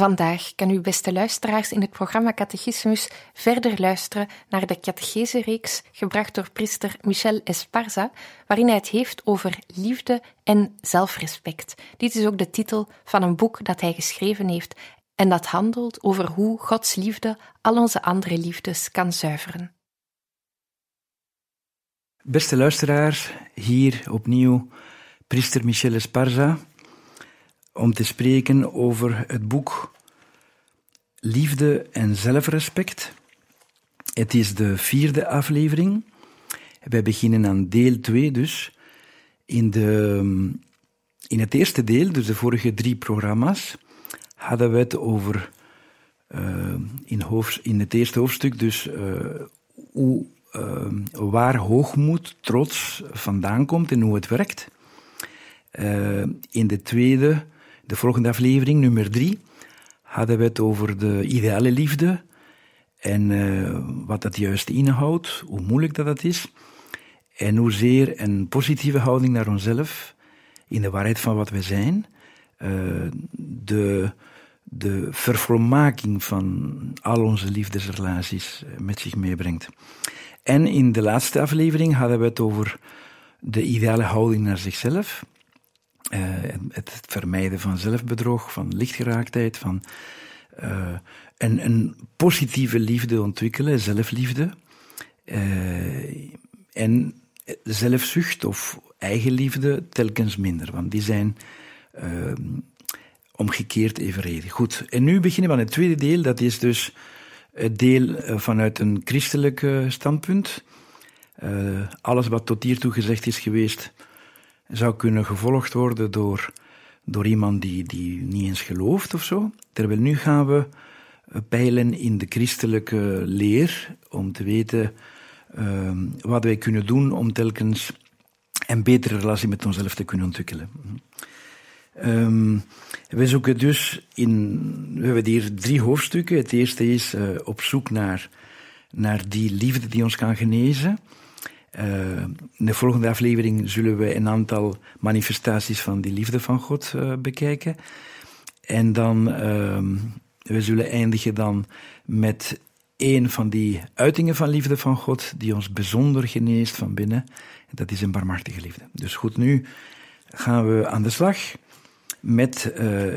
Vandaag kan u, beste luisteraars, in het programma Catechismus verder luisteren naar de catechese-reeks gebracht door priester Michel Esparza, waarin hij het heeft over liefde en zelfrespect. Dit is ook de titel van een boek dat hij geschreven heeft en dat handelt over hoe Gods liefde al onze andere liefdes kan zuiveren. Beste luisteraars, hier opnieuw priester Michel Esparza om te spreken over het boek Liefde en Zelfrespect. Het is de vierde aflevering. Wij beginnen aan deel 2 dus. In, de, in het eerste deel, dus de vorige drie programma's, hadden we het over, uh, in, hoofd, in het eerste hoofdstuk, dus uh, hoe, uh, waar hoogmoed, trots vandaan komt en hoe het werkt. in de tweede de volgende aflevering, nummer drie, hadden we het over de ideale liefde en uh, wat dat juist inhoudt, hoe moeilijk dat, dat is en hoezeer een positieve houding naar onszelf, in de waarheid van wat we zijn, uh, de, de vervolmaking van al onze liefdesrelaties eh, met zich meebrengt. En in de laatste aflevering hadden we het over de ideale houding naar zichzelf. Uh, het vermijden van zelfbedrog, van lichtgeraaktheid, van een, een, positieve liefde ontwikkelen, zelfliefde. Uh, en zelfzucht of eigenliefde telkens minder, want die zijn omgekeerd evenredig. Goed, en nu beginnen we aan het tweede deel, dat is dus het deel vanuit een christelijk standpunt. alles wat tot hiertoe gezegd is geweest, zou kunnen gevolgd worden door, door iemand die, die niet eens gelooft of zo. Terwijl nu gaan we peilen in de christelijke leer om te weten uh, wat wij kunnen doen om telkens een betere relatie met onszelf te kunnen ontwikkelen. Um, we zoeken dus in, we hebben hier drie hoofdstukken. Het eerste is uh, op zoek naar, naar die liefde die ons kan genezen. In de volgende aflevering zullen we een aantal manifestaties van die liefde van God uh, bekijken. En dan, uh, we zullen eindigen dan met een van die uitingen van liefde van God, die ons bijzonder geneest van binnen. En dat is een barmhartige liefde. Dus goed, nu gaan we aan de slag met, uh,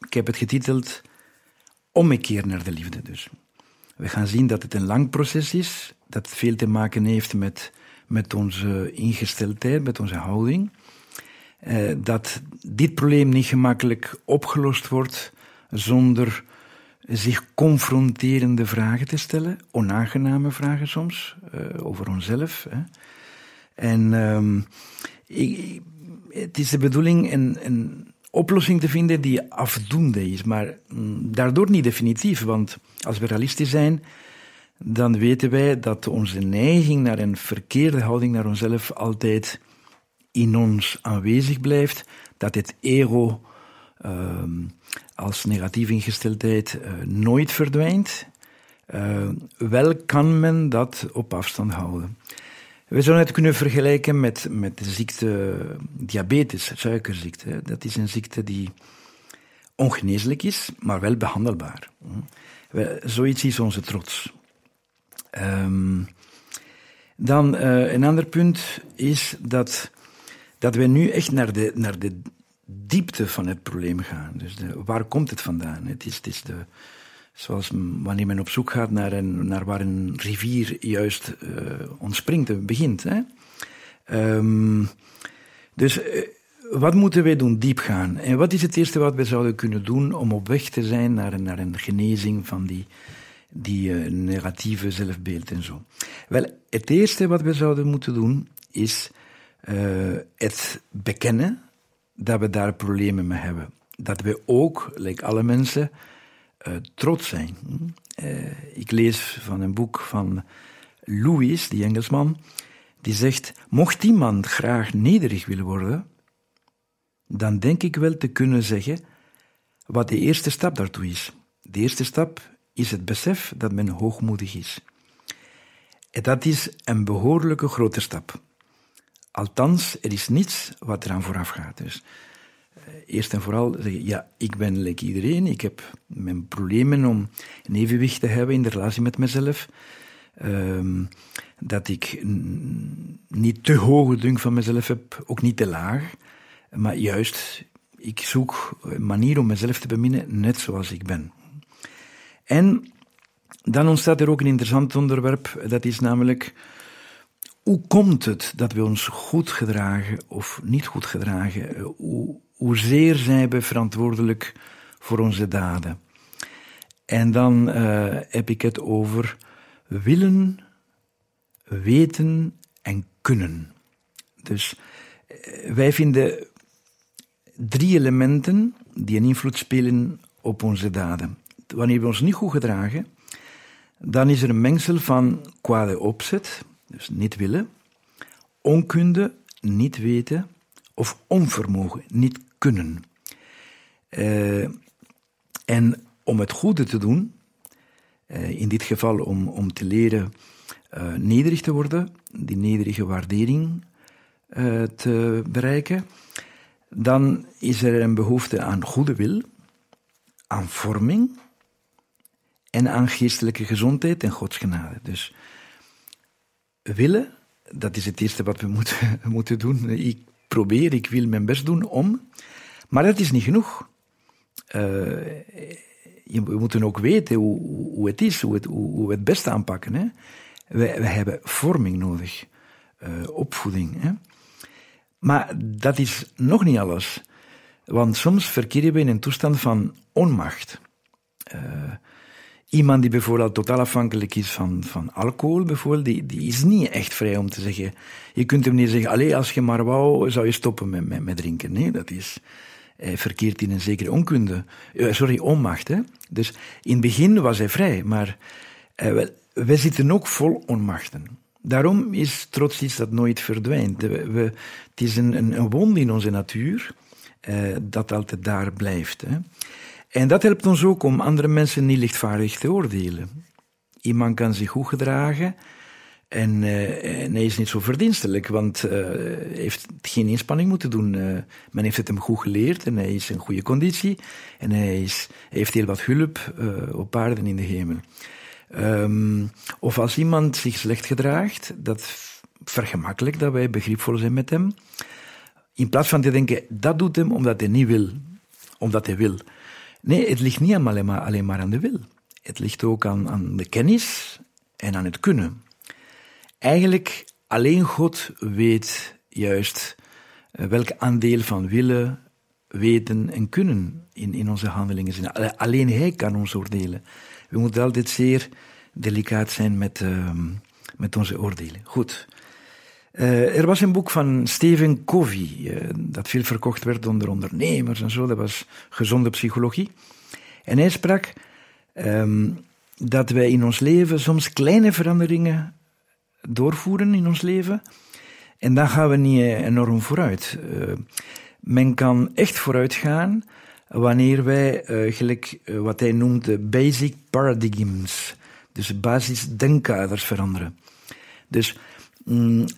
ik heb het getiteld, ommekeer naar de liefde dus. We gaan zien dat het een lang proces is, dat veel te maken heeft met met onze ingesteldheid, met onze houding. Uh, dat dit probleem niet gemakkelijk opgelost wordt zonder zich confronterende vragen te stellen, onaangename vragen soms, uh, over onszelf. Hè. En um, ik, het is de bedoeling een, een, oplossing te vinden die afdoende is, maar mm, daardoor niet definitief, want als we realistisch zijn, dan weten wij dat onze neiging naar een verkeerde houding naar onszelf altijd in ons aanwezig blijft, dat het ego uh, als negatieve ingesteldheid uh, nooit verdwijnt. Uh, wel kan men dat op afstand houden. We zouden het kunnen vergelijken met, met de ziekte diabetes, suikerziekte. Dat is een ziekte die ongeneeslijk is, maar wel behandelbaar. We, zoiets is onze trots. Um, dan uh, een ander punt is dat, dat we nu echt naar de, naar de diepte van het probleem gaan. Dus de, waar komt het vandaan? Het is, het is de, zoals wanneer men op zoek gaat naar, een, naar waar een rivier juist uh, ontspringt, begint. Hè? Um, dus uh, wat moeten wij doen? Diep gaan. En wat is het eerste wat we zouden kunnen doen om op weg te zijn naar, naar een genezing van die, die uh, negatieve zelfbeeld en zo? Wel, het eerste wat we zouden moeten doen is het bekennen dat we daar problemen mee hebben. Dat we ook, like alle mensen, uh, trots zijn. Uh, ik lees van een boek van Louis, die Engelsman, die zegt: Mocht iemand graag nederig willen worden, dan denk ik wel te kunnen zeggen wat de eerste stap daartoe is. De eerste stap is het besef dat men hoogmoedig is. En dat is een behoorlijke grote stap. Althans, er is niets wat eraan vooraf gaat. Dus uh, eerst en vooral zeggen, ja, ik ben like iedereen, ik heb mijn problemen om een evenwicht te hebben in de relatie met mezelf. Um, dat ik niet te hoge dunk van mezelf heb, ook niet te laag. Maar juist, ik zoek een manier om mezelf te beminnen, net zoals ik ben. En dan ontstaat er ook een interessant onderwerp, dat is namelijk hoe komt het dat we ons goed gedragen of niet goed gedragen? Hoe, hoezeer zijn we verantwoordelijk voor onze daden? En dan uh, heb ik het over willen, weten en kunnen. Dus uh, wij vinden drie elementen die een invloed spelen op onze daden. Wanneer we ons niet goed gedragen, dan is er een mengsel van kwade opzet, dus niet willen, onkunde, niet weten, of onvermogen, niet kunnen. Uh, en om het goede te doen, uh, in dit geval om, om te leren uh, nederig te worden, die nederige waardering te bereiken, dan is er een behoefte aan goede wil, aan vorming en aan geestelijke gezondheid en godsgenade. Dus willen, dat is het eerste wat we moeten, moeten doen. Ik probeer, ik wil mijn best doen om. Maar dat is niet genoeg. Uh, we moeten ook weten hoe, hoe het is, hoe, het, we het best aanpakken. Hè? We, hebben vorming nodig, uh, opvoeding. Hè? Maar dat is nog niet alles. Want soms verkeren we in een toestand van onmacht. Uh, Iemand die bijvoorbeeld totaal afhankelijk is van, van alcohol, bijvoorbeeld, die, die is niet echt vrij om te zeggen. Je kunt hem niet zeggen, alleen als je maar wou, zou je stoppen met, met, met drinken. Nee, dat is hij verkeerd in een zekere onkunde. Uh, sorry, onmacht. Hè? Dus in het begin was hij vrij, maar uh, wij zitten ook vol onmachten. Daarom is trots iets dat nooit verdwijnt. We, we, het is een, een, een wond in onze natuur dat altijd daar blijft. Hè? En dat helpt ons ook om andere mensen niet lichtvaardig te oordelen. Iemand kan zich goed gedragen en, uh, en hij is niet zo verdienstelijk, want uh, heeft geen inspanning moeten doen. Uh, men heeft het hem goed geleerd en hij is in goede conditie en hij, is, hij heeft heel wat hulp op paarden in de hemel. Um, of als iemand zich slecht gedraagt, dat vergemakkelijk dat wij begripvol zijn met hem. In plaats van te denken, dat doet hem omdat hij niet wil, omdat hij wil. Nee, het ligt niet alleen maar, alleen maar aan de wil. Het ligt ook aan, aan de kennis en aan het kunnen. Eigenlijk alleen God weet juist eh, welk aandeel van willen, weten en kunnen in, in onze handelingen zijn. Alleen Hij kan ons oordelen. We moeten altijd zeer delicaat zijn met, uh, met onze oordelen. Goed. Uh, er was een boek van Stephen Covey, uh, dat veel verkocht werd onder ondernemers en zo. Dat was gezonde psychologie. En hij sprak um, dat wij in ons leven soms kleine veranderingen doorvoeren in ons leven. En dan gaan we niet enorm vooruit. Men kan echt vooruit gaan wanneer wij, gelijk wat hij noemt, de basic paradigms, dus basisdenkkaders veranderen. Dus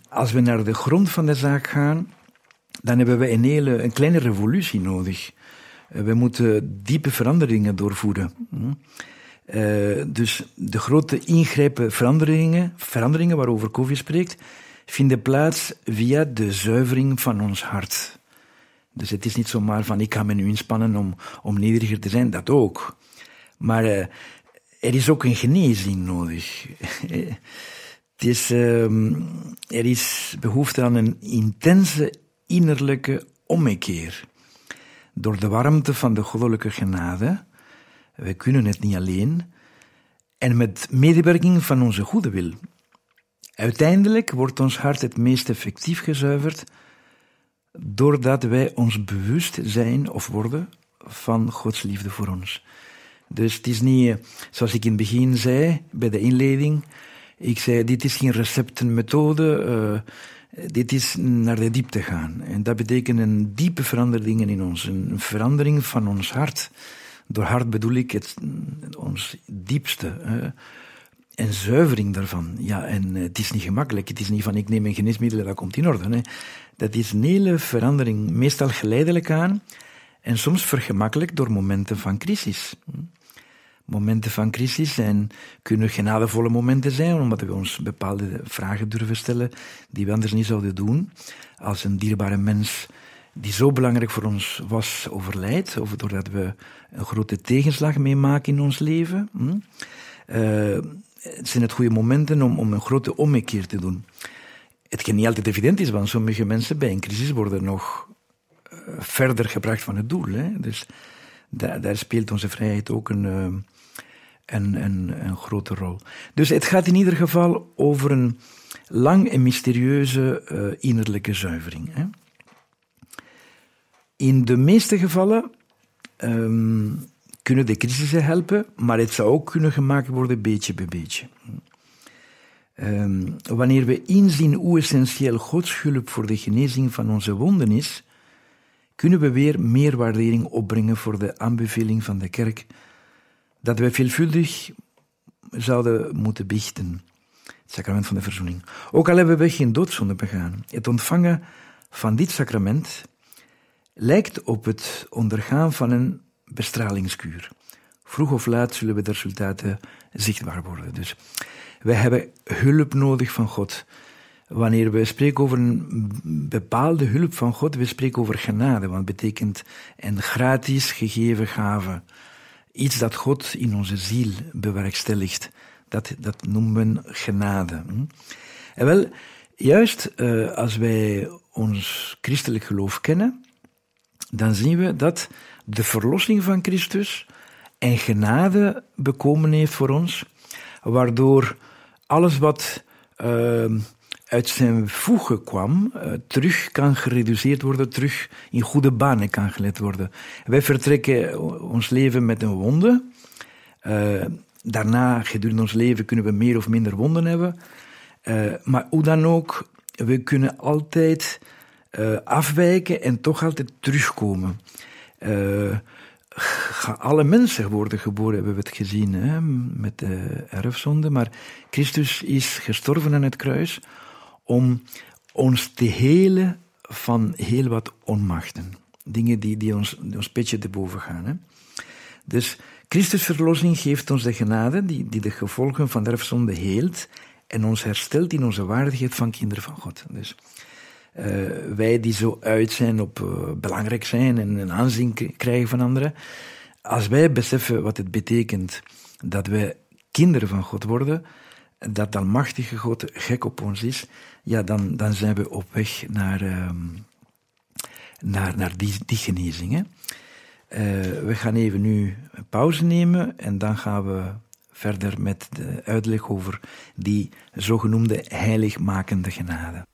als we naar de grond van de zaak gaan, dan hebben we een, hele, een kleine revolutie nodig. Eh, we moeten diepe veranderingen doorvoeren. Mm. Eh, dus de grote ingrijpen veranderingen, veranderingen waarover Covey spreekt, vinden plaats via de zuivering van ons hart. Dus het is niet zomaar van ik ga me nu inspannen om, om nederiger te zijn, dat ook. Maar uh, er is ook een genezing nodig. uh, er is behoefte aan een intense innerlijke ommekeer. Door de warmte van de goddelijke genade, wij kunnen het niet alleen, en met medewerking van onze goede wil. Uiteindelijk wordt ons hart het meest effectief gezuiverd doordat wij ons bewust zijn of worden van Gods liefde voor ons. Dus het is niet, eh, zoals ik in het begin zei, bij de inleiding, ik zei, dit is geen receptenmethode, uh, dit is naar de diepte gaan. En dat betekent een diepe verandering in ons, een verandering van ons hart. Door hart bedoel ik het, ons diepste. En zuivering daarvan. Ja, en het is niet gemakkelijk. Het is niet van ik neem een geneesmiddel en dat komt in orde. Hè. Dat is een hele verandering, meestal geleidelijk aan en soms vergemakkelijk door momenten van crisis. Momenten van crisis zijn, kunnen genadevolle momenten zijn, omdat we ons bepaalde vragen durven stellen die we anders niet zouden doen. Als een dierbare mens die zo belangrijk voor ons was, overlijdt, of doordat we een grote tegenslag meemaken in ons leven. Het zijn het goede momenten om, om een grote ommekeer te doen. Hetgeen niet altijd evident is, want sommige mensen bij een crisis worden nog uh, verder gebracht van het doel. Hè? Dus daar, daar speelt onze vrijheid ook een, uh, een, een, grote rol. Dus het gaat in ieder geval over een lang en mysterieuze uh, innerlijke zuivering. Hè? In de meeste gevallen um, kunnen de crisissen helpen, maar het zou ook kunnen gemaakt worden beetje bij beetje. Um, wanneer we inzien hoe essentieel Gods hulp voor de genezing van onze wonden is, kunnen we weer meer waardering opbrengen voor de aanbeveling van de kerk dat wij veelvuldig zouden moeten biechten. Het sacrament van de verzoening. Ook al hebben we geen doodzonde begaan. Het ontvangen van dit sacrament lijkt op het ondergaan van een bestralingskuur. Vroeg of laat zullen we de resultaten zichtbaar worden. Dus wij hebben hulp nodig van God. Wanneer we spreken over een bepaalde hulp van God, we spreken over genade, want betekent een gratis gegeven gave. Iets dat God in onze ziel bewerkstelligt. Dat, dat noemen we genade. Hm? En wel, juist uh, als wij ons christelijk geloof kennen, dan zien we dat de verlossing van Christus en genade bekomen heeft voor ons, waardoor alles wat uh, uit zijn voegen kwam, uh, terug kan gereduceerd worden, terug in goede banen kan geleid worden. Wij vertrekken ons leven met een wonde. Uh, daarna, gedurende ons leven, kunnen we meer of minder wonden hebben. maar hoe dan ook, we kunnen altijd afwijken en toch altijd terugkomen. Alle mensen worden geboren, hebben we het gezien hè, met de erfzonde. Maar Christus is gestorven aan het kruis om ons te helen van heel wat onmachten. Dingen die, die ons, ons petje te boven gaan. Hè. Dus Christus' verlossing geeft ons de genade die, die de gevolgen van de erfzonde heelt en ons herstelt in onze waardigheid van kinderen van God. Dus uh, wij die zo uit zijn op uh, belangrijk zijn en een aanzien krijgen van anderen. Als wij beseffen wat het betekent dat wij kinderen van God worden, dat almachtige God gek op ons is, ja, dan, dan zijn we op weg naar, uh, naar, naar die, die genezing. Hè. we gaan even nu een pauze nemen en dan gaan we verder met de uitleg over die zogenoemde heiligmakende genade.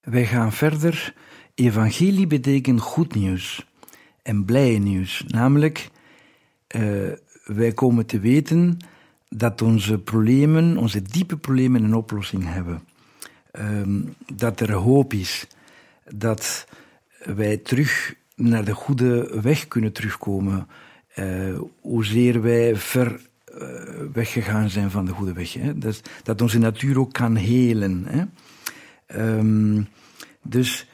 Wij gaan verder. Evangelie betekent goed nieuws en blij nieuws. Namelijk, uh, wij komen te weten dat onze problemen, onze diepe problemen, een oplossing hebben. Um, dat er hoop is. Dat wij terug naar de goede weg kunnen terugkomen. Uh, hoezeer wij ver uh, weggegaan zijn van de goede weg. Hè? Dat, dat onze natuur ook kan helen. Hè? Um, dus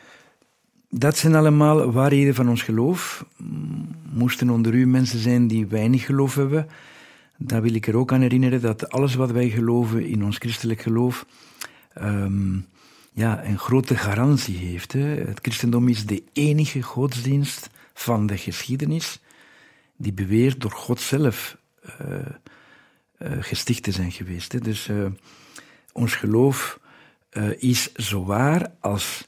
dat zijn allemaal waarheden van ons geloof. Moesten onder u mensen zijn die weinig geloof hebben, dan wil ik er ook aan herinneren dat alles wat wij geloven in ons christelijk geloof, um, ja, een grote garantie heeft. Hè. Het christendom is de enige godsdienst van de geschiedenis die beweert door God zelf uh, uh, gesticht te zijn geweest. Hè. Dus uh, ons geloof is zo waar als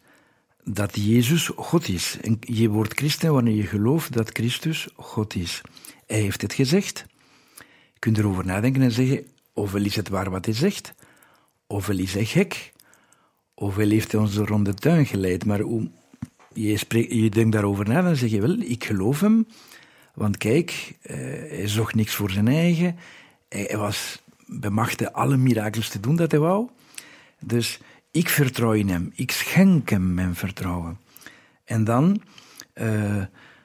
dat Jezus God is. En je wordt christen wanneer je gelooft dat Christus God is. Hij heeft het gezegd. Je kunt erover nadenken en zeggen, ofwel is het waar wat hij zegt, ofwel is hij gek, ofwel heeft hij ons door rond de tuin geleid. Maar hoe, je, je denkt daarover na, dan zeg je wel, ik geloof hem, want kijk, eh, hij zocht niks voor zijn eigen, hij, was bemachtigd alle mirakels te doen dat hij wou. Dus ik vertrouw in hem. Ik schenk hem mijn vertrouwen. En dan, uh,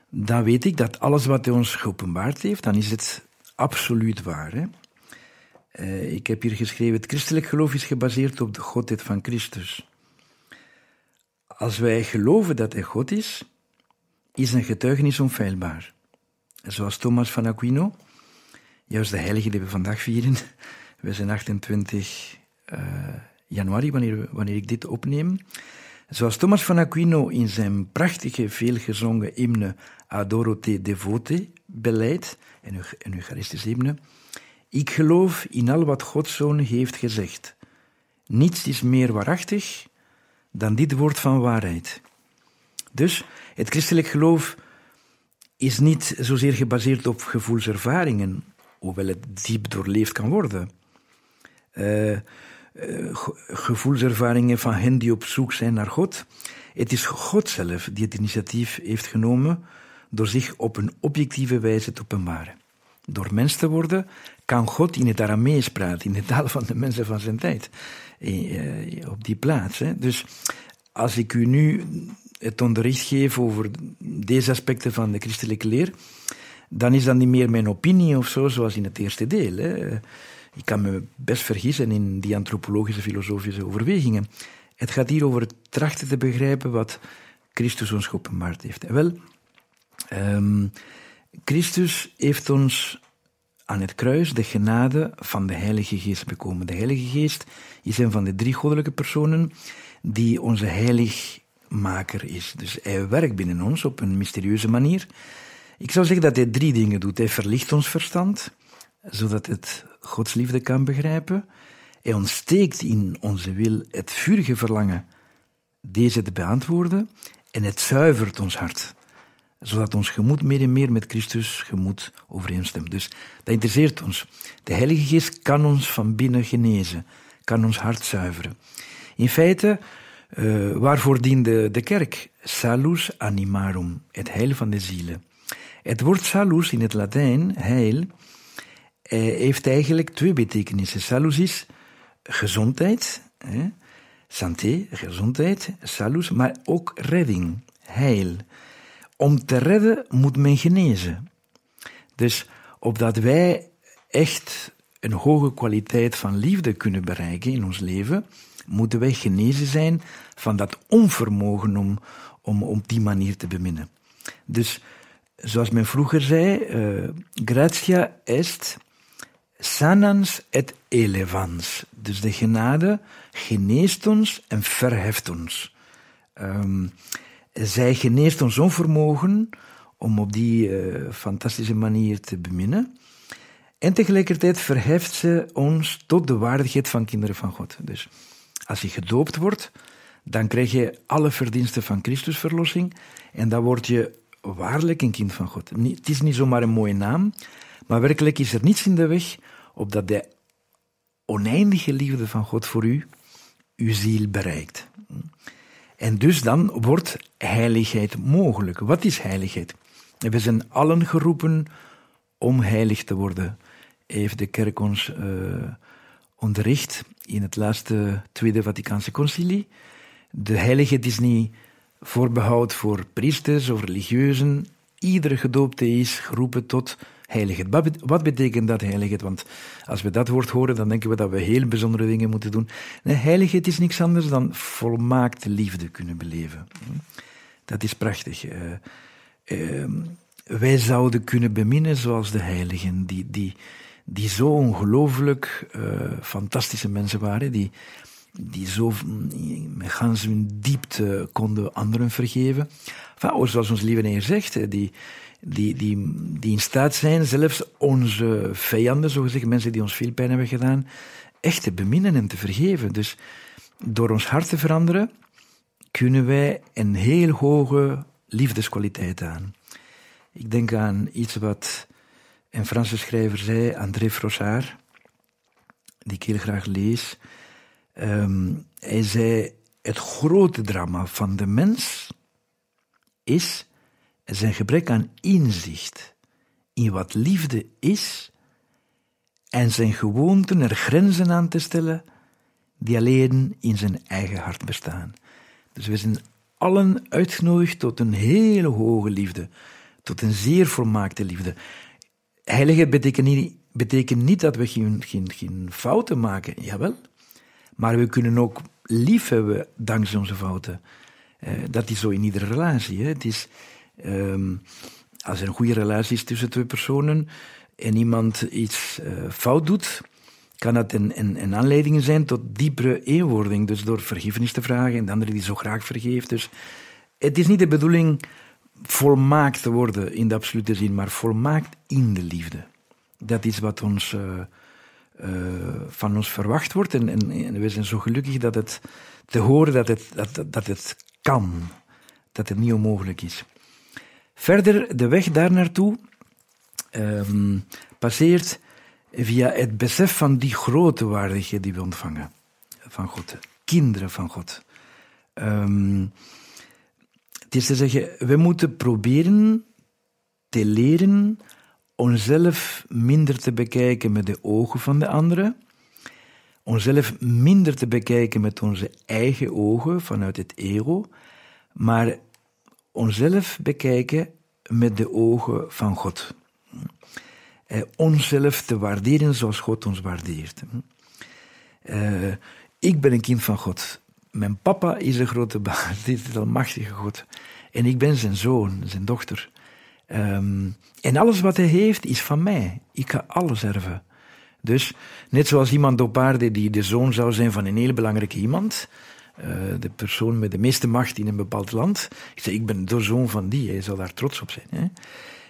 dan weet ik dat alles wat hij ons geopenbaard heeft, dan is het absoluut waar. Hè? Uh, ik heb hier geschreven, het christelijk geloof is gebaseerd op de godheid van Christus. Als wij geloven dat hij God is, is een getuigenis onfeilbaar. Zoals Thomas van Aquino, juist de heilige die we vandaag vieren. We zijn 28 uh, januari, wanneer, wanneer ik dit opneem. Zoals Thomas van Aquino in zijn prachtige, veelgezongen hymne Adoro te devote beleidt, een, een Eucharistische hymne, ik geloof in al wat Gods Zoon heeft gezegd. Niets is meer waarachtig dan dit woord van waarheid. Dus het christelijk geloof is niet zozeer gebaseerd op gevoelservaringen, hoewel het diep doorleefd kan worden. Uh, uh, gevoelservaringen van hen die op zoek zijn naar God. Het is God zelf die het initiatief heeft genomen door zich op een objectieve wijze te openbaren. Door mens te worden kan God in het Aramees praten, in de taal van de mensen van zijn tijd, eh, op die plaats. Dus als ik u nu het onderricht geef over deze aspecten van de christelijke leer, dan is dat niet meer mijn opinie of zo, zoals in het eerste deel. Ik kan me best vergissen in die antropologische, filosofische overwegingen. Het gaat hier over het trachten te begrijpen wat Christus ons geopenbaard heeft. En wel, um, Christus heeft ons aan het kruis de genade van de Heilige Geest bekomen. De Heilige Geest is een van de drie goddelijke personen die onze heiligmaker is. Dus hij werkt binnen ons op een mysterieuze manier. Ik zou zeggen dat hij drie dingen doet. Hij verlicht ons verstand, zodat het Gods liefde kan begrijpen. Hij ontsteekt in onze wil het vurige verlangen deze te beantwoorden en het zuivert ons hart, zodat ons gemoed meer en meer met Christus gemoed overeenstemt. Dus dat interesseert ons. De Heilige Geest kan ons van binnen genezen, kan ons hart zuiveren. In feite, uh, waarvoor diende de kerk? Salus animarum, het heil van de zielen. Het woord salus in het Latijn, heil, heeft eigenlijk twee betekenissen. Salus is gezondheid, hè? santé, gezondheid, salus, maar ook redding, heil. Om te redden moet men genezen. Dus opdat wij echt een hoge kwaliteit van liefde kunnen bereiken in ons leven, moeten wij genezen zijn van dat onvermogen om, om op die manier te beminnen. Dus, zoals men vroeger zei, uh, gratia est sanans et elevans. Dus de genade geneest ons en verheft ons. Um, zij geneest ons onvermogen om op die uh, fantastische manier te beminnen. En tegelijkertijd verheft ze ons tot de waardigheid van kinderen van God. Dus als je gedoopt wordt, dan krijg je alle verdiensten van Christus verlossing en dan word je waarlijk een kind van God. Het is niet zomaar een mooie naam, maar werkelijk is er niets in de weg opdat de oneindige liefde van God voor u uw ziel bereikt. En dus dan wordt heiligheid mogelijk. Wat is heiligheid? We zijn allen geroepen om heilig te worden. Heeft de kerk ons uh, onderricht in het laatste Tweede Vaticaanse Concilie. De heiligheid is niet voorbehoud voor priesters of religieuzen. Iedere gedoopte is geroepen tot heiligheid. Wat betekent dat heiligheid? Want als we dat woord horen, dan denken we dat we heel bijzondere dingen moeten doen. Nee, heiligheid is niks anders dan volmaakte liefde kunnen beleven. Dat is prachtig. Uh, uh, wij zouden kunnen beminnen zoals de heiligen, die, die, die zo ongelooflijk uh, fantastische mensen waren, die, die zo met gans hun diepte konden anderen vergeven. Enfin, zoals ons lieve Heer zegt, die, die, die, die in staat zijn zelfs onze vijanden, zo gezegd, mensen die ons veel pijn hebben gedaan, echt te beminnen en te vergeven. Dus door ons hart te veranderen, kunnen wij een heel hoge liefdeskwaliteit aan. Ik denk aan iets wat een Franse schrijver zei, André Frossard, die ik heel graag lees. Um, hij zei: Het grote drama van de mens is zijn gebrek aan inzicht in wat liefde is en zijn gewoonten er grenzen aan te stellen die alleen in zijn eigen hart bestaan. Dus we zijn allen uitgenodigd tot een hele hoge liefde, tot een zeer volmaakte liefde. Heiligheid betekent niet, betekent niet dat we geen, geen, geen fouten maken, jawel. Maar we kunnen ook lief hebben dankzij onze fouten. Uh, dat is zo in iedere relatie. Hè. Het is, um, als er een goede relatie is tussen twee personen en iemand iets uh, fout doet, kan dat een, aanleiding zijn tot diepere eenwording. Dus door vergiffenis te vragen en de andere die zo graag vergeeft. Dus het is niet de bedoeling volmaakt te worden in de absolute zin, maar volmaakt in de liefde. Dat is wat ons, uh, uh, van ons verwacht wordt. En, en, en, we zijn zo gelukkig dat het te horen dat het, dat, dat het kan. Dat het niet onmogelijk is. Verder, de weg daar naartoe um, passeert via het besef van die grote waardigheid die we ontvangen. Van God, kinderen van God. Um, het is te zeggen, we moeten proberen te leren onszelf minder te bekijken met de ogen van de anderen, onszelf minder te bekijken met onze eigen ogen vanuit het ego, maar onszelf bekijken met de ogen van God. Eh, onszelf te waarderen zoals God ons waardeert. Eh, ik ben een kind van God. Mijn papa is een grote baas, dit is een machtige God. En ik ben zijn zoon, zijn dochter. Um, en alles wat hij heeft is van mij. Ik ga alles erven. Dus net zoals iemand op aarde die de zoon zou zijn van een heel belangrijke iemand, uh, de persoon met de meeste macht in een bepaald land. Ik zeg, ik ben de zoon van die, hij zal daar trots op zijn. Hè?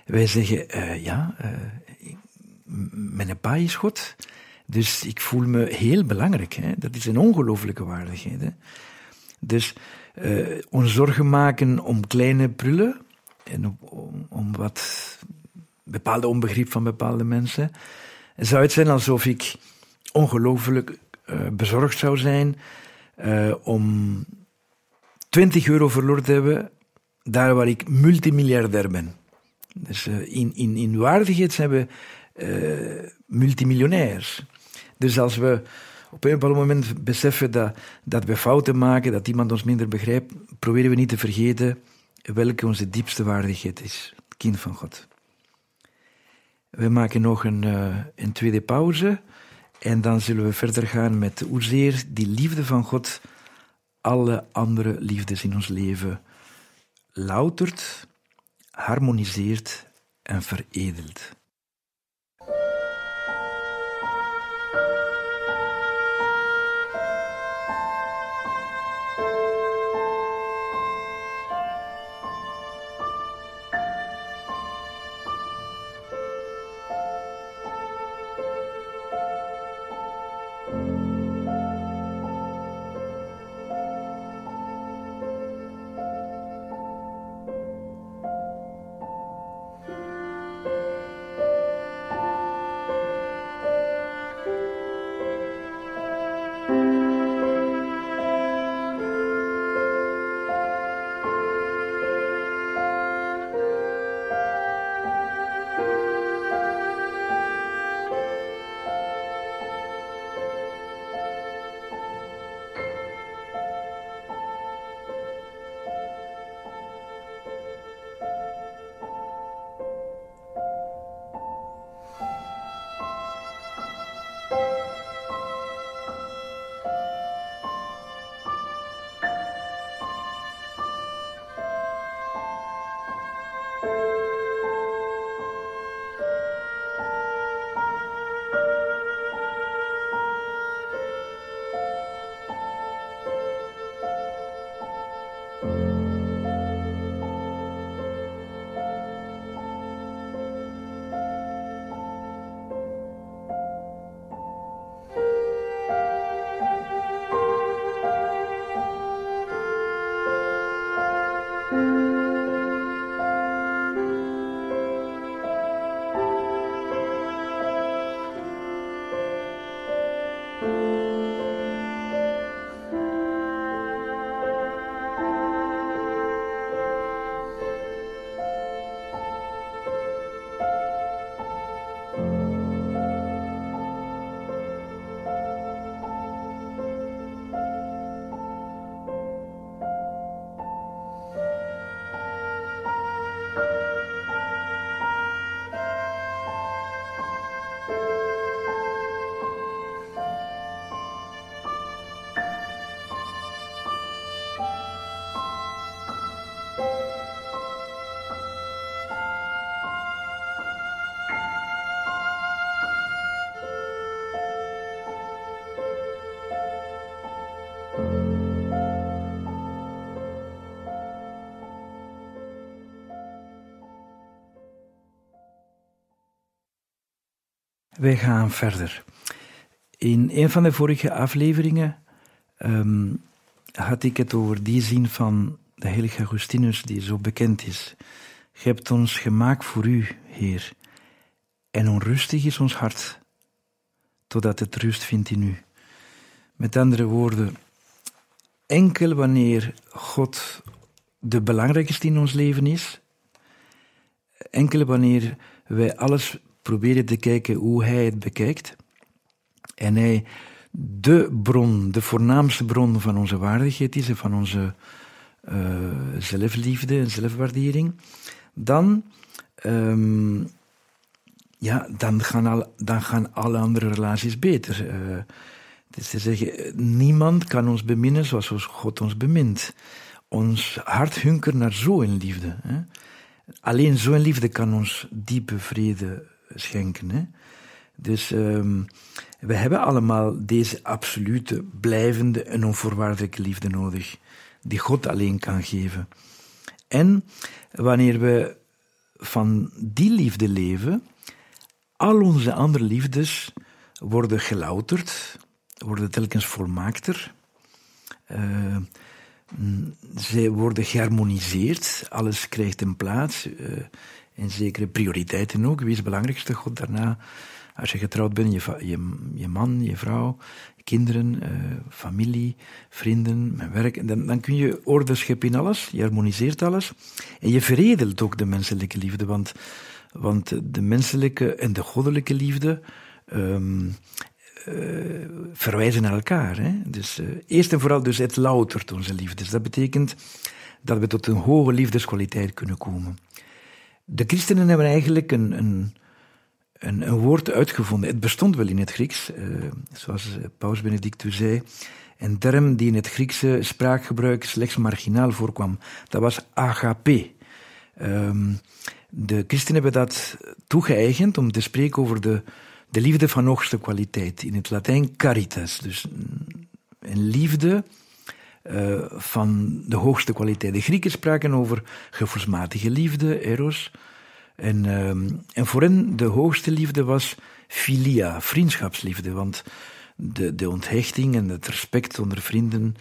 Wij zeggen, uh, ja, uh, mijn pa is God, dus ik voel me heel belangrijk. Hè? Dat is een ongelooflijke waardigheid. Dus ons zorgen maken om kleine prullen en om, om wat bepaalde onbegrip van bepaalde mensen, zou het zijn alsof ik ongelooflijk bezorgd zou zijn uh, om 20 euro verloren te hebben, daar waar ik multimiljardair ben. Dus uh, in, in, in waardigheid zijn we uh, multimiljonairs. Dus als we op een bepaald moment beseffen dat, dat we fouten maken, dat iemand ons minder begrijpt, proberen we niet te vergeten welke onze diepste waardigheid is. Kind van God. We maken nog een, een tweede pauze. En dan zullen we verder gaan met hoezeer die liefde van God alle andere liefdes in ons leven loutert, harmoniseert en veredelt. Wij gaan verder. In een van de vorige afleveringen um, had ik het over die zin van de heilige Augustinus die zo bekend is. Je hebt ons gemaakt voor u, Heer, en onrustig is ons hart, totdat het rust vindt in u. Met andere woorden, enkel wanneer God de belangrijkste in ons leven is, enkel wanneer wij alles proberen te kijken hoe Hij het bekijkt, en Hij de bron, de voornaamste bron van onze waardigheid is en van onze uh, zelfliefde en zelfwaardering, dan, um, ja, dan, gaan al, dan gaan alle andere relaties beter. Uh, dus te zeggen, niemand kan ons beminnen zoals God ons bemint. Ons hart hunkert naar zo'n liefde. Hè? Alleen zo'n liefde kan ons diepe vrede schenken. Hè? Dus um, we hebben allemaal deze absolute, blijvende en onvoorwaardelijke liefde nodig, die God alleen kan geven. En wanneer we van die liefde leven, al onze andere liefdes worden gelouterd, worden telkens volmaakter. Uh, zij worden geharmoniseerd, alles krijgt een plaats, uh, en zekere prioriteiten ook. Wie is het belangrijkste? God daarna als je getrouwd bent, je, je, man, je vrouw, kinderen, uh, familie, vrienden, mijn werk, dan, dan kun je orde scheppen in alles, je harmoniseert alles en je veredelt ook de menselijke liefde, want, want de menselijke en de goddelijke liefde um, uh, verwijzen naar elkaar. Hè? Dus uh, eerst en vooral dus het loutert onze liefde. Dat betekent dat we tot een hoge liefdeskwaliteit kunnen komen. De christenen hebben eigenlijk een, een een, een, woord uitgevonden. Het bestond wel in het Grieks, uh, zoals eh, Paus Benedictus zei. Een term die in het Griekse spraakgebruik slechts marginaal voorkwam. Dat was agape. Um, de christenen hebben dat toegeëigend om te spreken over de, de liefde van hoogste kwaliteit. In het Latijn caritas. Dus een liefde uh, van de hoogste kwaliteit. De Grieken spraken over gevoelsmatige liefde, eros. En, uh, en voor hen de hoogste liefde was filia, vriendschapsliefde. Want de, de onthechting en het respect onder vrienden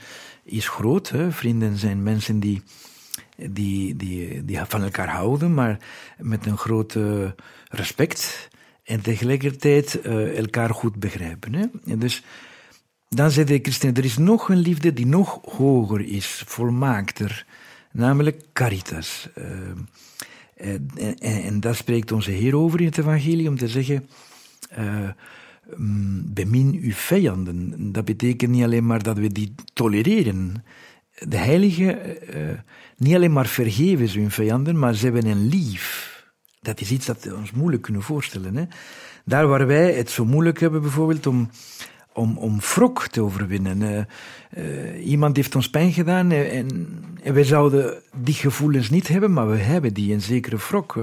is groot. Hè? Vrienden zijn mensen die, die, die, die van elkaar houden, maar met een groot respect. En tegelijkertijd uh, elkaar goed begrijpen. Hè? Dus dan zei de christenen, er is nog een liefde die nog hoger is, volmaakter. Namelijk caritas. Uh, en, en, en daar spreekt onze Heer over in het Evangelie om te zeggen: uh, bemin uw vijanden. Dat betekent niet alleen maar dat we die tolereren. De heiligen uh, niet alleen maar vergeven ze hun vijanden, maar ze hebben een lief. Dat is iets dat we ons moeilijk kunnen voorstellen. Hè? Daar waar wij het zo moeilijk hebben, bijvoorbeeld om om, om wrok te overwinnen. Uh, uh, iemand heeft ons pijn gedaan en, en, wij zouden die gevoelens niet hebben, maar we hebben die, een zekere wrok.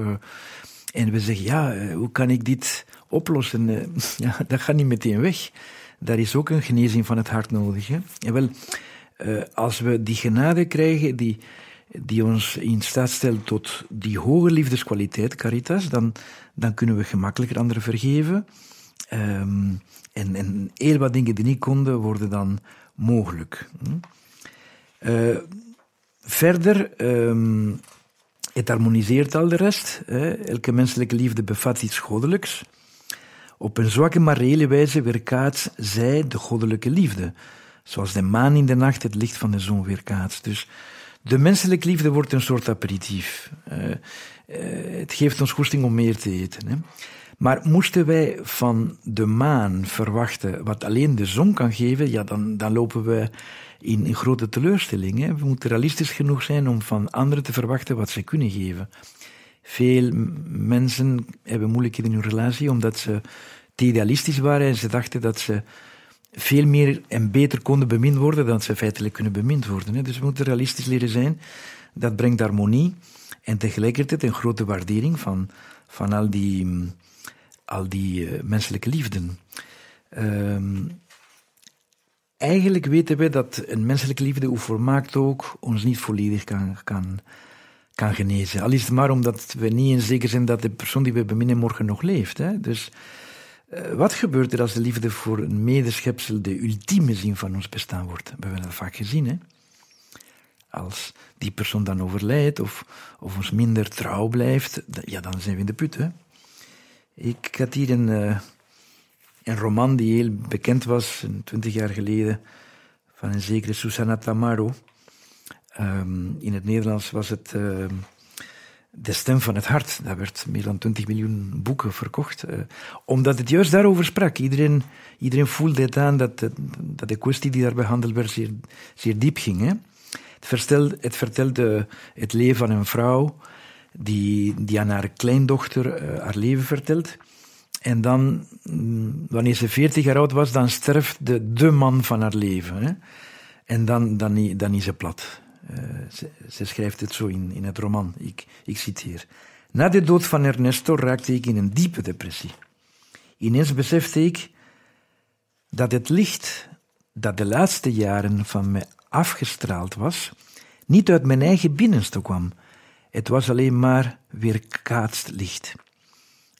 En we zeggen, ja, hoe kan ik dit oplossen? ja, dat gaat niet meteen weg. Daar is ook een genezing van het hart nodig. Hè? En wel, als we die genade krijgen, die, die ons in staat stelt tot die hoge liefdeskwaliteit, caritas, dan, dan kunnen we gemakkelijker anderen vergeven. Um, en, en heel wat dingen die niet konden, worden dan mogelijk. Uh, verder, um, het harmoniseert al de rest. Hè. Elke menselijke liefde bevat iets goddelijks. Op een zwakke maar reële wijze weerkaatst zij de goddelijke liefde. Zoals de maan in de nacht het licht van de zon weerkaatst. Dus de menselijke liefde wordt een soort aperitief. Uh, uh, het geeft ons goesting om meer te eten. Hè. Maar moesten wij van de maan verwachten wat alleen de zon kan geven, ja, dan, dan lopen we in, in grote teleurstelling. We moeten realistisch genoeg zijn om van anderen te verwachten wat ze kunnen geven. Veel mensen hebben moeilijkheden in hun relatie omdat ze te idealistisch waren en ze dachten dat ze veel meer en beter konden bemind worden dan ze feitelijk kunnen bemind worden. Dus we moeten realistisch leren zijn. Dat brengt harmonie en tegelijkertijd een grote waardering van, van al die al die uh, menselijke liefden. Um, eigenlijk weten we dat een menselijke liefde, hoe volmaakt ook, ons niet volledig kan, kan, kan genezen. Al is het maar omdat we niet in zeker zijn dat de persoon die we beminnen morgen nog leeft. Hè? Dus Uh, wat gebeurt er als de liefde voor een medeschepsel de ultieme zin van ons bestaan wordt? We hebben dat vaak gezien, hè? Als die persoon dan overlijdt of, of ons minder trouw blijft, ja, dan zijn we in de put, hè? Ik had hier een, uh, een roman die heel bekend was, twintig jaar geleden, van een zekere Susana Tamaro. Um, in het Nederlands was het uh, De Stem van het Hart. Daar werd meer dan 20 miljoen boeken verkocht. Uh, omdat het juist daarover sprak. Iedereen, iedereen voelde het aan dat, dat de kwestie die daar behandeld werd zeer, zeer diep ging. Hè? Het, vertelde, het vertelde het leven van een vrouw die, die aan haar kleindochter uh, haar leven vertelt. En dan, mm, wanneer ze 40 jaar oud was, dan sterft de, de man van haar leven. Hè? En dan, dan, dan is ze plat. Uh, ze, ze, schrijft het zo in, in het roman. Ik, ik citeer. Na de dood van Ernesto raakte ik in een diepe depressie. Ineens besefte ik dat het licht dat de laatste jaren van mij afgestraald was, niet uit mijn eigen binnenste kwam. Het was alleen maar weerkaatst licht.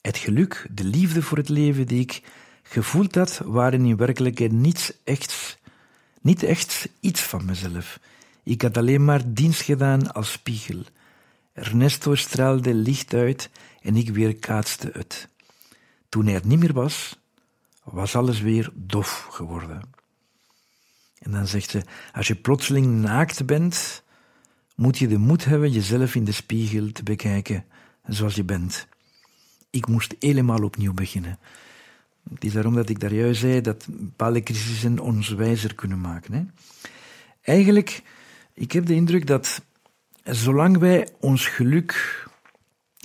Het geluk, de liefde voor het leven die ik gevoeld had, waren in werkelijkheid niets echt, niet echt iets van mezelf. Ik had alleen maar dienst gedaan als spiegel. Ernesto straalde licht uit en ik weerkaatste het. Toen hij er niet meer was, was alles weer dof geworden. En dan zegt ze: Als je plotseling naakt bent, moet je de moed hebben jezelf in de spiegel te bekijken zoals je bent. Ik moest helemaal opnieuw beginnen. Het is daarom dat ik daar juist zei dat bepaalde crisissen ons wijzer kunnen maken. Hè. Eigenlijk, ik heb de indruk dat zolang wij ons geluk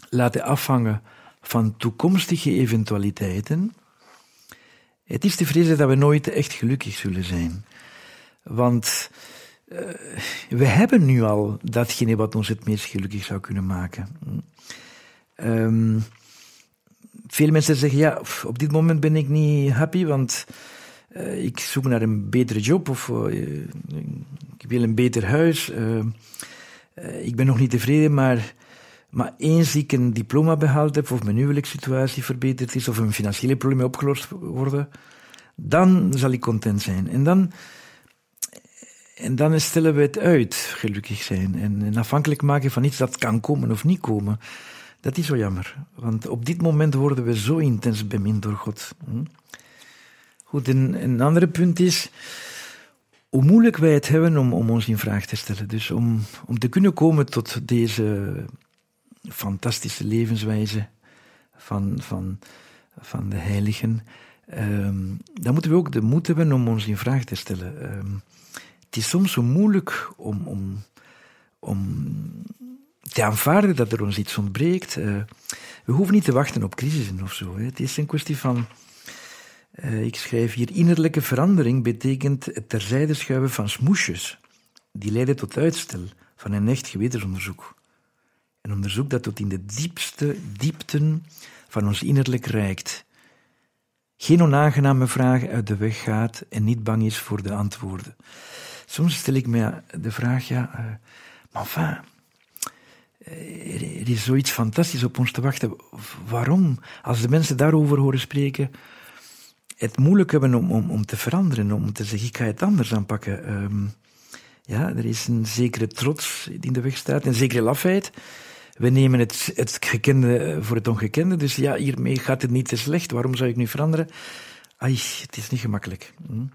laten afhangen van toekomstige eventualiteiten, het is te vrezen dat we nooit echt gelukkig zullen zijn. Want we hebben nu al datgene wat ons het meest gelukkig zou kunnen maken. Um, veel mensen zeggen, ja, op dit moment ben ik niet happy, want uh, ik zoek naar een betere job of uh, ik wil een beter huis. Ik ben nog niet tevreden, maar, maar eens ik een diploma behaald heb of mijn huwelijkssituatie verbeterd is of een financiële probleem opgelost worden, dan zal ik content zijn. En dan, en dan stellen we het uit, gelukkig zijn. En, afhankelijk maken van iets dat kan komen of niet komen. Dat is zo jammer, want op dit moment worden we zo intens bemind door God. Hm? Goed, een, een ander punt is hoe moeilijk wij het hebben om, om ons in vraag te stellen. Dus om, om te kunnen komen tot deze fantastische levenswijze van, van, van de heiligen, um, dan moeten we ook de moed hebben om ons in vraag te stellen. Um, het is soms zo moeilijk om, om, om te aanvaarden dat er ons iets ontbreekt. Uh, we hoeven niet te wachten op crisissen of zo. Hè. Het is een kwestie van. Uh, ik schrijf hier: innerlijke verandering betekent het terzijde schuiven van smoesjes. Die leiden tot uitstel van een echt gewetensonderzoek. Een onderzoek dat tot in de diepste diepten van ons innerlijk reikt. Geen onaangename vragen uit de weg gaat en niet bang is voor de antwoorden. Soms stel ik me de vraag, ja, uh, maar enfin, er is zoiets fantastisch op ons te wachten. Waarom? Als de mensen daarover horen spreken, het moeilijk hebben om, om, om te veranderen, om te zeggen, ik ga het anders aanpakken. Um, ja, er is een zekere trots die in de weg staat, een zekere lafheid. We nemen het, het gekende voor het ongekende, dus ja, hiermee gaat het niet te slecht, waarom zou ik nu veranderen? Ai, het is niet gemakkelijk. Hm?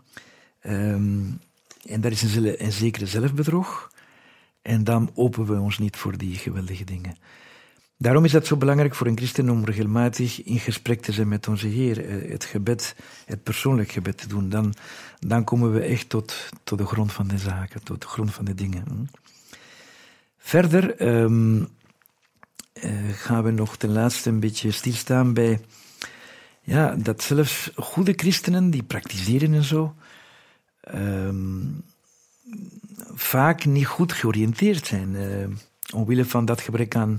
Um, en daar is een, een zekere zelfbedrog. En dan openen we ons niet voor die geweldige dingen. Daarom is het zo belangrijk voor een christen om regelmatig in gesprek te zijn met onze Heer. Eh, het gebed, het persoonlijk gebed te doen. Dan, dan komen we echt tot, tot de grond van de zaken, tot de grond van de dingen. Hm. Verder um, gaan we nog ten laatste een beetje stilstaan bij ja, dat zelfs goede christenen die praktiseren en zo, um, vaak niet goed georiënteerd zijn. Uh, omwille van dat gebrek aan,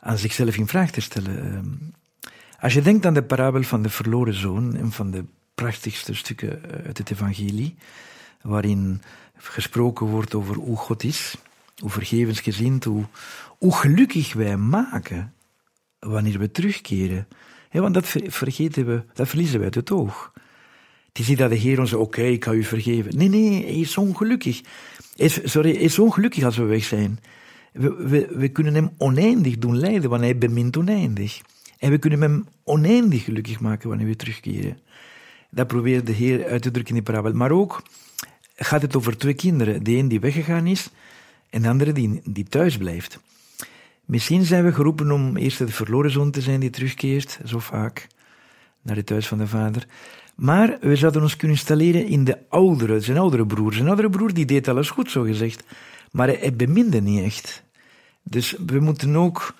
aan zichzelf in vraag te stellen. Uh, als je denkt aan de parabel van de verloren zoon, een van de prachtigste stukken uit het evangelie, waarin gesproken wordt over hoe God is, hoe vergevensgezind, hoe, hoe gelukkig wij maken wanneer we terugkeren want dat vergeten we, dat verliezen we uit het oog. Is niet dat de Heer ons oké, ik ga u vergeven. Nee, nee, hij is ongelukkig. Is, sorry, hij is ongelukkig als we weg zijn. We, we, we kunnen hem oneindig doen lijden, want hij bemint oneindig. En we kunnen hem oneindig gelukkig maken wanneer we terugkeren. Dat probeert de Heer uit te drukken in die parabel. Maar ook gaat het over twee kinderen. De een die weggegaan is en de andere die, die thuis blijft. Misschien zijn we geroepen om eerst de verloren zoon te zijn die terugkeert, zo vaak, naar het thuis van de vader. Maar we zouden ons kunnen installeren in de oudere, zijn oudere broer. Zijn oudere broer die deed alles goed, zo gezegd. Maar hij beminde niet echt. Dus we moeten ook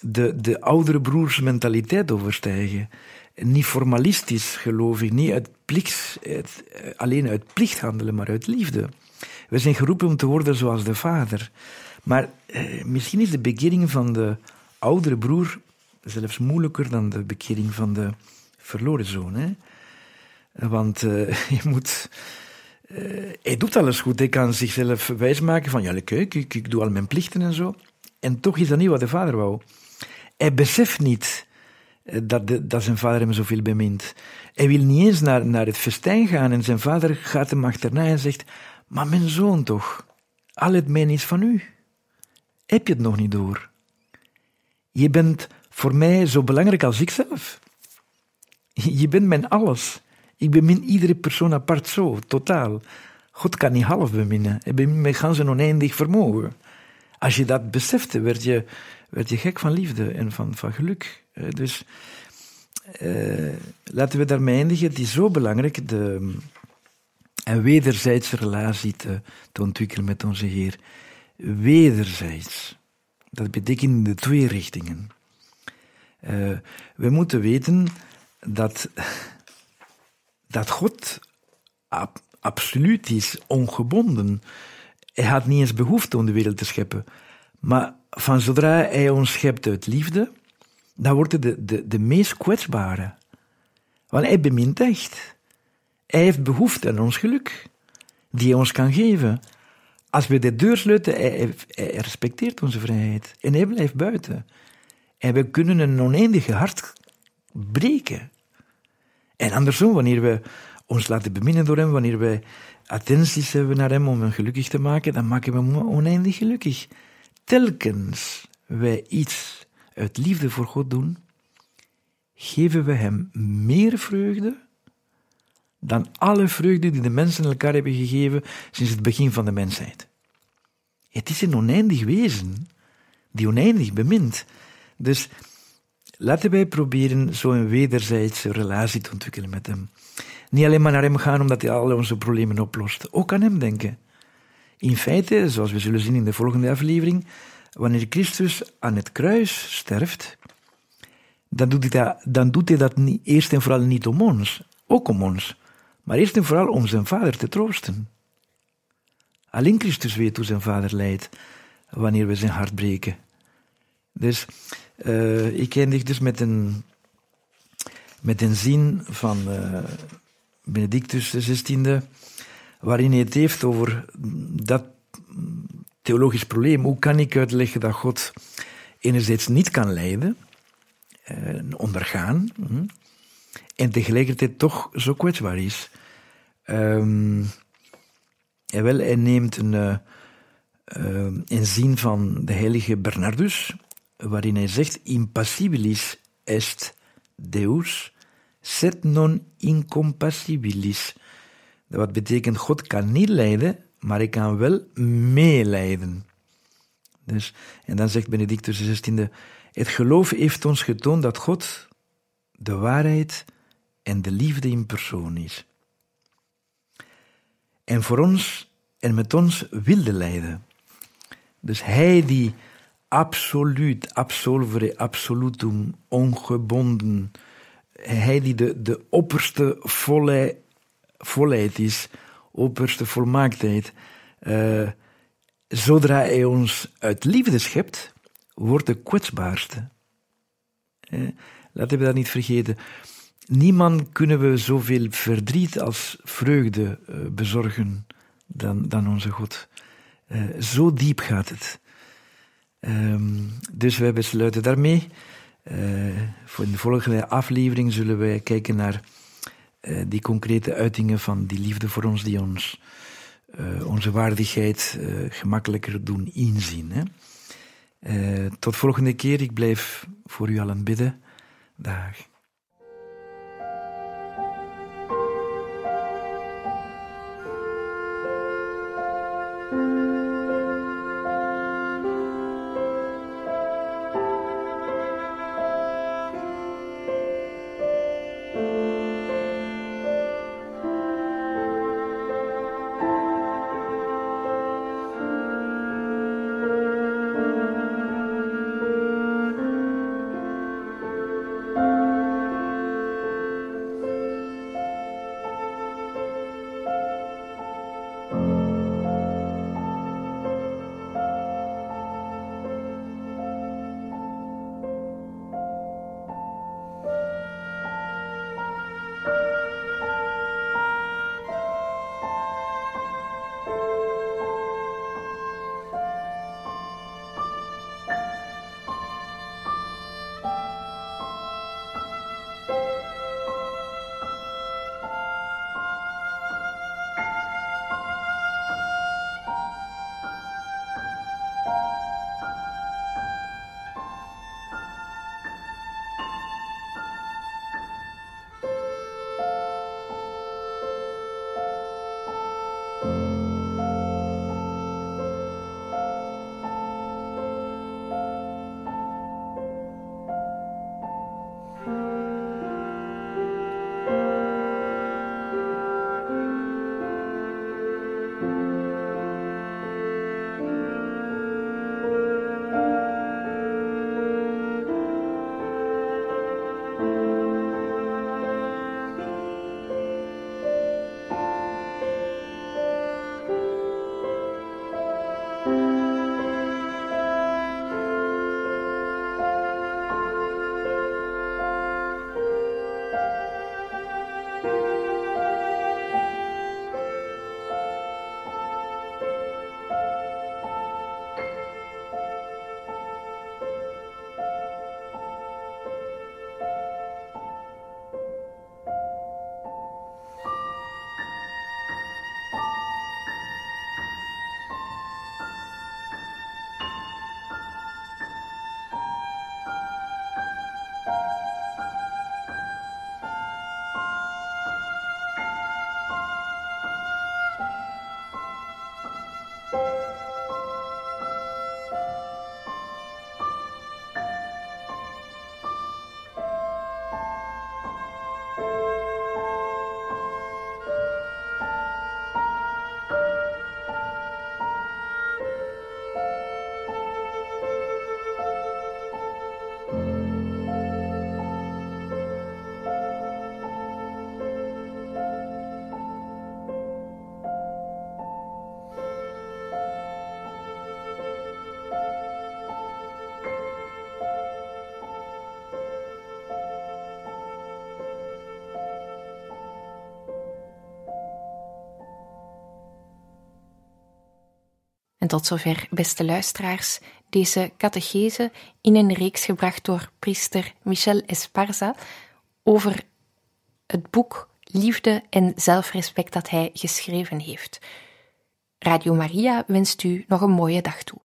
de, de oudere broers mentaliteit overstijgen. Niet formalistisch geloof ik, niet uit plicht, alleen uit plicht handelen, maar uit liefde. We zijn geroepen om te worden zoals de vader. Maar eh, misschien is de bekering van de oudere broer zelfs moeilijker dan de bekering van de verloren zoon. Hè? Want uh, je moet. Uh, hij doet alles goed. Hij kan zichzelf wijsmaken van. Ja, kijk, ik, ik doe al mijn plichten en zo. En toch is dat niet wat de vader wou. Hij beseft niet eh, dat, de, dat zijn vader hem zoveel bemint. Hij wil niet eens naar, naar het festijn gaan en zijn vader gaat hem achterna en zegt: Maar mijn zoon toch, al het mijn is van u. Heb je het nog niet door? Je bent voor mij zo belangrijk als ikzelf. Je bent mijn alles. Ik bemin iedere persoon apart zo, totaal. God kan niet half beminnen. Hij bemint met een oneindig vermogen. Als je dat besefte, werd je, werd je gek van liefde en van, van geluk. Dus uh, laten we daarmee eindigen. Het is zo belangrijk de, een wederzijdse relatie te, te ontwikkelen met onze Heer. Wederzijds. Dat betekent in de twee richtingen. Uh, we moeten weten dat dat God ab absoluut is, ongebonden. Hij had niet eens behoefte om de wereld te scheppen. Maar van zodra hij ons schept uit liefde, dan wordt hij de, de, de meest kwetsbare. Want hij bemint echt. Hij heeft behoefte aan ons geluk, die hij ons kan geven. Als we de deur sluiten, hij, hij respecteert onze vrijheid. En hij blijft buiten. En we kunnen een oneindige hart breken. En andersom, wanneer we ons laten beminnen door hem, wanneer wij attenties hebben naar hem om hem gelukkig te maken, dan maken we hem oneindig gelukkig. Telkens wij iets uit liefde voor God doen, geven we hem meer vreugde dan alle vreugde die de mensen elkaar hebben gegeven sinds het begin van de mensheid. Het is een oneindig wezen, die oneindig bemint. Dus Laten wij proberen zo'n wederzijdse relatie te ontwikkelen met hem. Niet alleen maar naar hem gaan omdat hij al onze problemen oplost. Ook aan hem denken. In feite, zoals we zullen zien in de volgende aflevering, wanneer Christus aan het kruis sterft, dan doet hij dat, dan doet hij dat niet, eerst en vooral niet om ons, ook om ons, maar eerst en vooral om zijn vader te troosten. Alleen Christus weet hoe zijn vader lijdt wanneer we zijn hart breken. Dus uh, ik eindig dus met een, met een zin van uh, Benedictus XVI, waarin hij het heeft over dat theologisch probleem. Hoe kan ik uitleggen dat God enerzijds niet kan lijden, uh, ondergaan, hm, en tegelijkertijd toch zo kwetsbaar is? Um, wel, hij neemt een, een zin van de heilige Bernardus, waarin hij zegt: Impassibilis est Deus, sed non incompassibilis. Wat betekent: God kan niet lijden, maar hij kan wel meelijden. Dus, en dan zegt Benedictus XVI: Het geloof heeft ons getoond dat God de waarheid en de liefde in persoon is. En voor ons en met ons wilde lijden. Dus hij die absoluut, absolvere, absolutum, ongebonden. Hij die de, de opperste volheid, volheid is, opperste volmaaktheid. Uh, zodra hij ons uit liefde schept, wordt de kwetsbaarste. Laten we dat niet vergeten. Niemand kunnen we zoveel verdriet als vreugde uh, bezorgen dan, dan onze God. zo diep gaat het. Um, dus wij besluiten daarmee voor in de volgende aflevering zullen wij kijken naar die concrete uitingen van die liefde voor ons, die ons onze waardigheid gemakkelijker doen inzien. Hè? tot volgende keer. Ik blijf voor u allen bidden. Dag. En tot zover, beste luisteraars, deze catechese in een reeks gebracht door priester Michel Esparza over het boek Liefde en Zelfrespect dat hij geschreven heeft. Radio Maria wenst u nog een mooie dag toe.